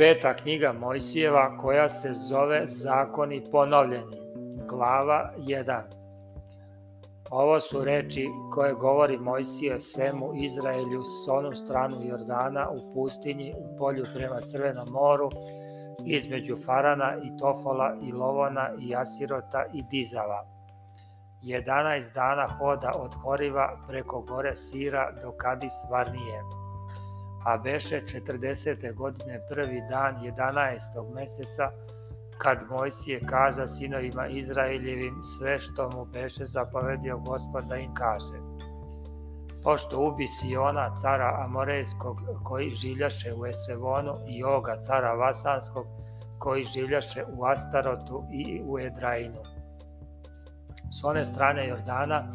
Peta knjiga Mojsijeva koja se zove Zakoni ponovljeni. Glava 1. Ovo su reči koje govori Mojsije svemu Izraelju s onu stranu Jordana u pustinji u polju prema Crvenom moru između Farana i Tofola i Lovona i Asirota i Dizava. 11 dana hoda od Horiva preko gore Sira do Kadis Varnije a beše 40. godine prvi dan 11. meseca kad Mojsije kaza sinovima Izraeljevim sve što mu beše zapovedio gospod da im kaže. Pošto ubi Siona cara Amorejskog koji žiljaše u Esevonu i Oga cara Vasanskog koji žiljaše u Astarotu i u Edrainu. S one strane Jordana,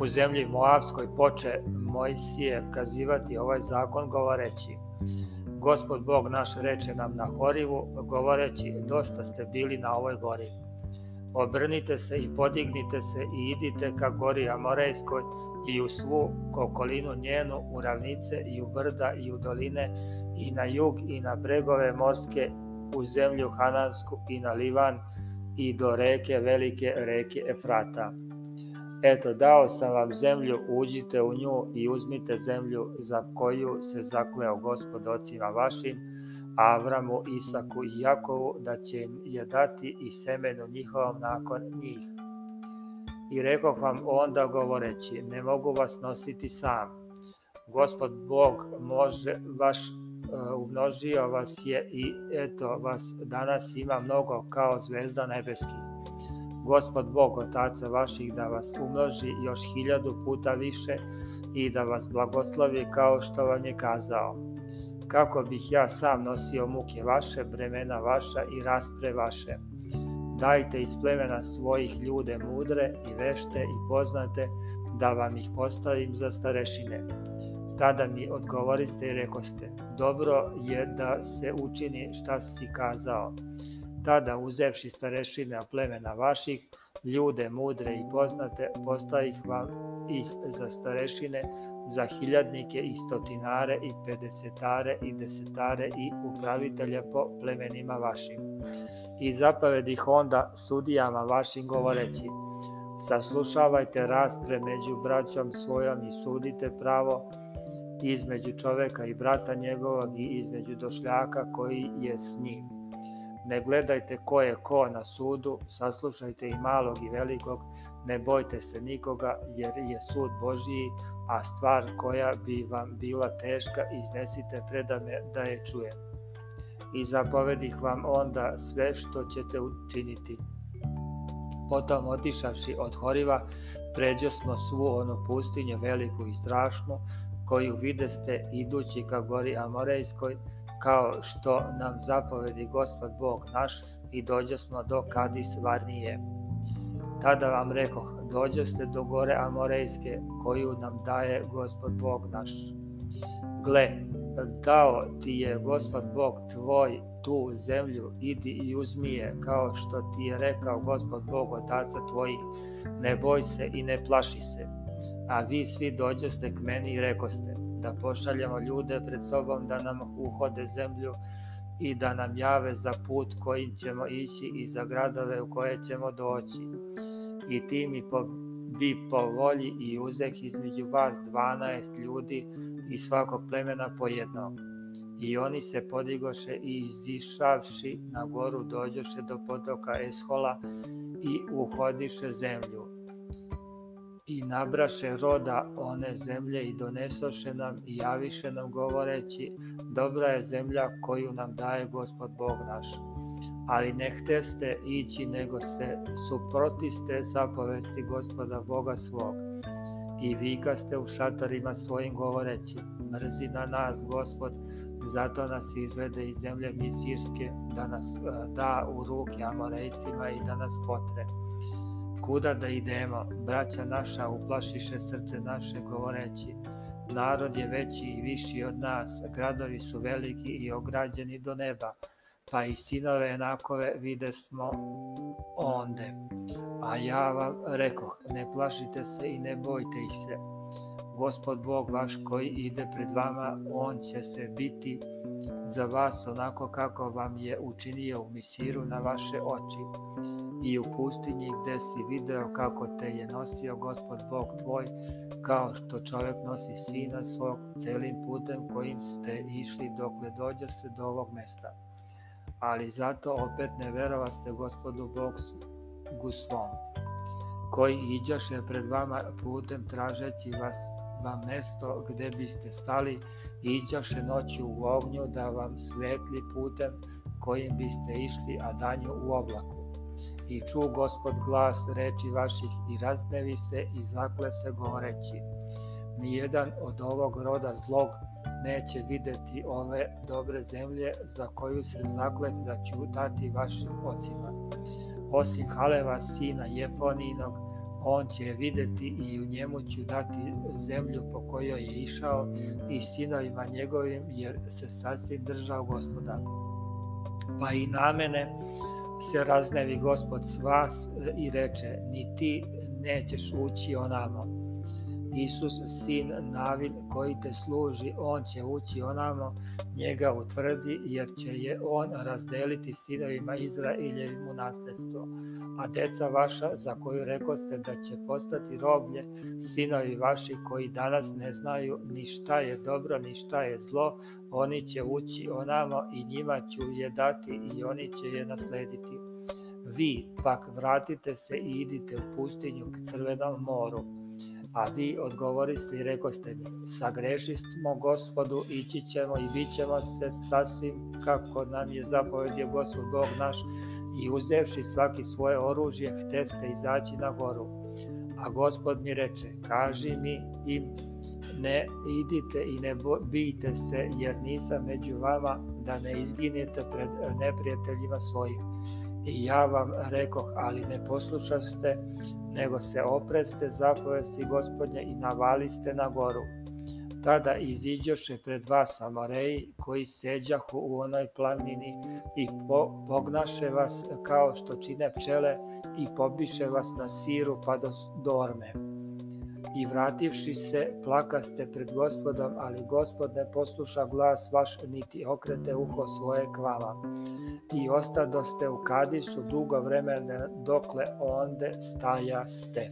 u zemlji Moavskoj poče Mojsije kazivati ovaj zakon govoreći Gospod Bog naš reče nam na horivu, govoreći dosta ste bili na ovoj gori. Obrnite se i podignite se i idite ka gori Amorejskoj i u svu okolinu njenu, u ravnice i u brda i u doline i na jug i na bregove morske, u zemlju Hanansku i na Livan i do reke velike reke Efrata. Eto, dao sam vam zemlju, uđite u nju i uzmite zemlju za koju se zakleo gospod ocima vašim, Avramu, Isaku i Jakovu, da će im je dati i semenu njihovom nakon njih. I rekao vam onda govoreći, ne mogu vas nositi sam. Gospod Bog može vaš e, umnožio vas je i eto vas danas ima mnogo kao zvezda nebeskih. Gospod Bog Otaca vaših da vas umnoži još hiljadu puta više i da vas blagoslovi kao što vam je kazao. Kako bih ja sam nosio muke vaše, bremena vaša i raspre vaše. Dajte iz plemena svojih ljude mudre i vešte i poznate da vam ih postavim za starešine. Tada mi odgovoriste i rekoste, dobro je da se učini šta si kazao. Tada uzevši starešina plemena vaših, ljude mudre i poznate, postavih вам ih за старешине, за хиљаднике и стотинаре и педесетаре и десетаре и upravitelje po племенима вашим. И zapovedih онда судијама вашим говорећи, saslušavajte raspre među braćom svojom i sudite pravo između čoveka i brata njegovog i između došljaka koji je s njim Ne gledajte ko je ko na sudu, saslušajte i malog i velikog, ne bojte se nikoga jer je sud Božiji, a stvar koja bi vam bila teška iznesite predame da je čujem. I zapovedih vam onda sve što ćete učiniti. Potom otišavši od Horiva, pređo smo svu onu pustinju veliku i strašnu, koju videste idući ka gori Amorejskoj, kao što nam zapovedi gospod Bog naš i dođosmo do Kadis Varnije. Tada vam rekoh, dođoste do gore Amorejske, koju nam daje gospod Bog naš. Gle, dao ti je gospod Bog tvoj tu zemlju, idi i uzmi je, kao što ti je rekao gospod Bog otaca tvojih, ne boj se i ne plaši se. A vi svi dođoste k meni i rekoste, da pošaljemo ljude pred sobom da nam uhode zemlju i da nam jave za put kojim ćemo ići i za gradove u koje ćemo doći. I ti mi po, bi po volji i uzeh između vas 12 ljudi i svakog plemena po jednom. I oni se podigoše i izišavši na goru dođoše do potoka Eshola i uhodiše zemlju i nabraše roda one zemlje i donesoše nam i javiše nam govoreći, dobra je zemlja koju nam daje gospod Bog naš. Ali ne hteste ići nego se suprotiste zapovesti gospoda Boga svog. I vikaste u šatarima svojim govoreći, mrzi na nas gospod, zato nas izvede iz zemlje Misirske, da nas da u ruke Amorejcima i da nas potre kuda da idemo, braća naša, uplašiše srce naše govoreći, narod je veći i viši od nas, gradovi su veliki i ograđeni do neba, pa i sinove enakove vide smo onde. A ja vam rekoh, ne plašite se i ne bojte ih se. Gospod Bog vaš koji ide pred vama, on će se biti za vas onako kako vam je učinio u misiru na vaše oči i u pustinji gde si video kako te je nosio gospod Bog tvoj, kao što čovjek nosi sina svog celim putem kojim ste išli dokle dođe se do ovog mesta. Ali zato opet ne verovaste gospodu Bogu svom, koji iđaše pred vama putem tražeći vas vam mesto gde biste stali, i iđaše noću u ognju da vam svetli putem kojim biste išli, a danju u oblaku I ču gospod glas reči vaših i razdevi se i zakle se govoreći. Nijedan od ovog roda zlog neće videti ove dobre zemlje za koju se zaklet da ću dati vašim ocima. Osim Haleva, sina Jefoninog, on će je videti i u njemu ću dati zemlju po kojoj je išao i sinovima njegovim jer se sasvim držao gospoda. Pa i na mene se raznevi gospod s vas e, i reče, ni ti nećeš ući onamo. Isus, sin Davin, koji te služi, on će ući onamo, njega utvrdi, jer će je on razdeliti sinovima Izrailjevimu nasledstvo. A deca vaša, za koju rekoste da će postati roblje, sinovi vaši koji danas ne znaju ni šta je dobro, ni šta je zlo, oni će ući onamo i njima ću je dati i oni će je naslediti. Vi pak vratite se i idite u pustinju k crvenom moru. A vi odgovoriste i rekoste mi, sagrešismo gospodu, ići ćemo i bit ćemo se sasvim kako nam je zapovedio gospod Bog naš i uzevši svaki svoje oružje, hteste izaći na goru. A gospod mi reče, kaži mi im, ne idite i ne bijte se, jer nisam među vama, da ne izginete pred neprijateljima svojim i ja vam rekoh, ali ne poslušaste, nego se opreste zapovesti gospodnje i navaliste na goru. Tada iziđoše pred vas samoreji koji seđahu u onoj planini i po, pognaše vas kao što čine pčele i pobiše vas na siru pa do dorme. I vrativši se, plakaste pred gospodom, ali gospod ne posluša glas vaš, niti okrete uho svoje kvala. I ostadoste u kadisu dugo vremena, dokle onde stajaste.